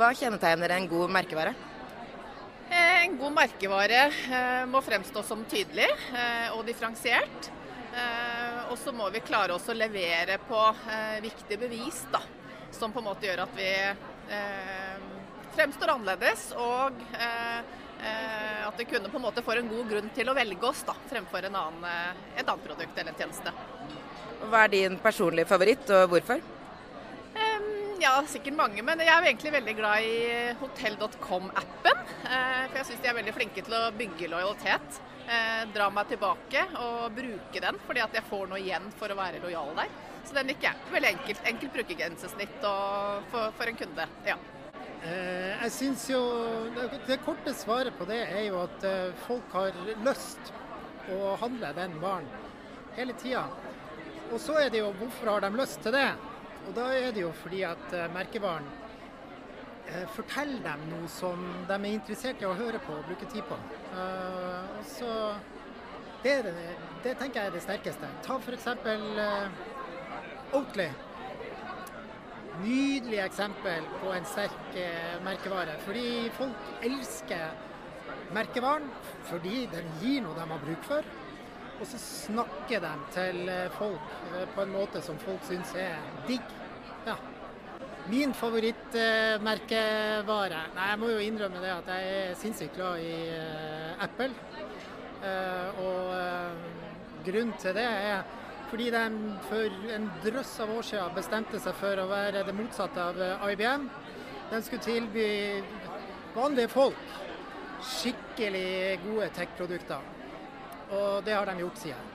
Hva kjennetegner en god merkevare? Eh, en god merkevare eh, må fremstå som tydelig eh, og differensiert. Og så må vi klare oss å levere på viktige bevis, da, som på en måte gjør at vi fremstår annerledes. Og at vi kunne på en måte får en god grunn til å velge oss da, fremfor en annen, et annet produkt eller en tjeneste. Hva er din personlige favoritt, og hvorfor? Ja, sikkert mange, men jeg er jo egentlig veldig glad i hotell.com-appen. Eh, for jeg syns de er veldig flinke til å bygge lojalitet. Eh, dra meg tilbake og bruke den, fordi at jeg får noe igjen for å være lojal der. Så den liker jeg. Veldig enkelt, enkelt brukergrensesnitt for, for, en kunde. ja. Eh, jeg syns jo det, korte svaret på det er jo at folk har lyst å handle den varen hele tida. Og så er det jo hvorfor har de lyst til det? Og da er det jo fordi at uh, merkevaren uh, forteller dem noe som de er interessert i å høre på og bruke tid på. Uh, og så det, det, tenker jeg er det sterkeste. Ta f.eks. Oatly. Nydelig eksempel på en sterk merkevare. Fordi folk elsker merkevaren fordi den gir noe de har bruk for. Og så snakker de til eh, folk eh, på en måte som folk syns er digg. Ja. Min favorittmerkevare Nei, jeg må jo innrømme det at jeg er sinnssykt glad i Apple. Og grunnen til det er fordi de for en drøss av år siden bestemte seg for å være det motsatte av IBM. De skulle tilby vanlige folk skikkelig gode tech-produkter. Og det har de gjort siden.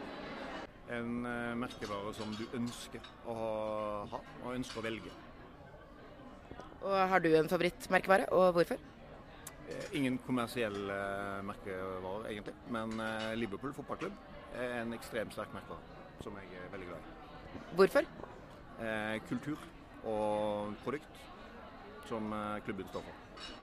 En uh, merkevare som du ønsker å ha, og ønsker å velge. Og Har du en favorittmerkevare, og hvorfor? Eh, ingen kommersiell uh, merkevare, egentlig. Men uh, Liverpool fotballklubb er en ekstremt sterk merkevare som jeg er veldig glad i. Hvorfor? kultur og produkt som klubben står for.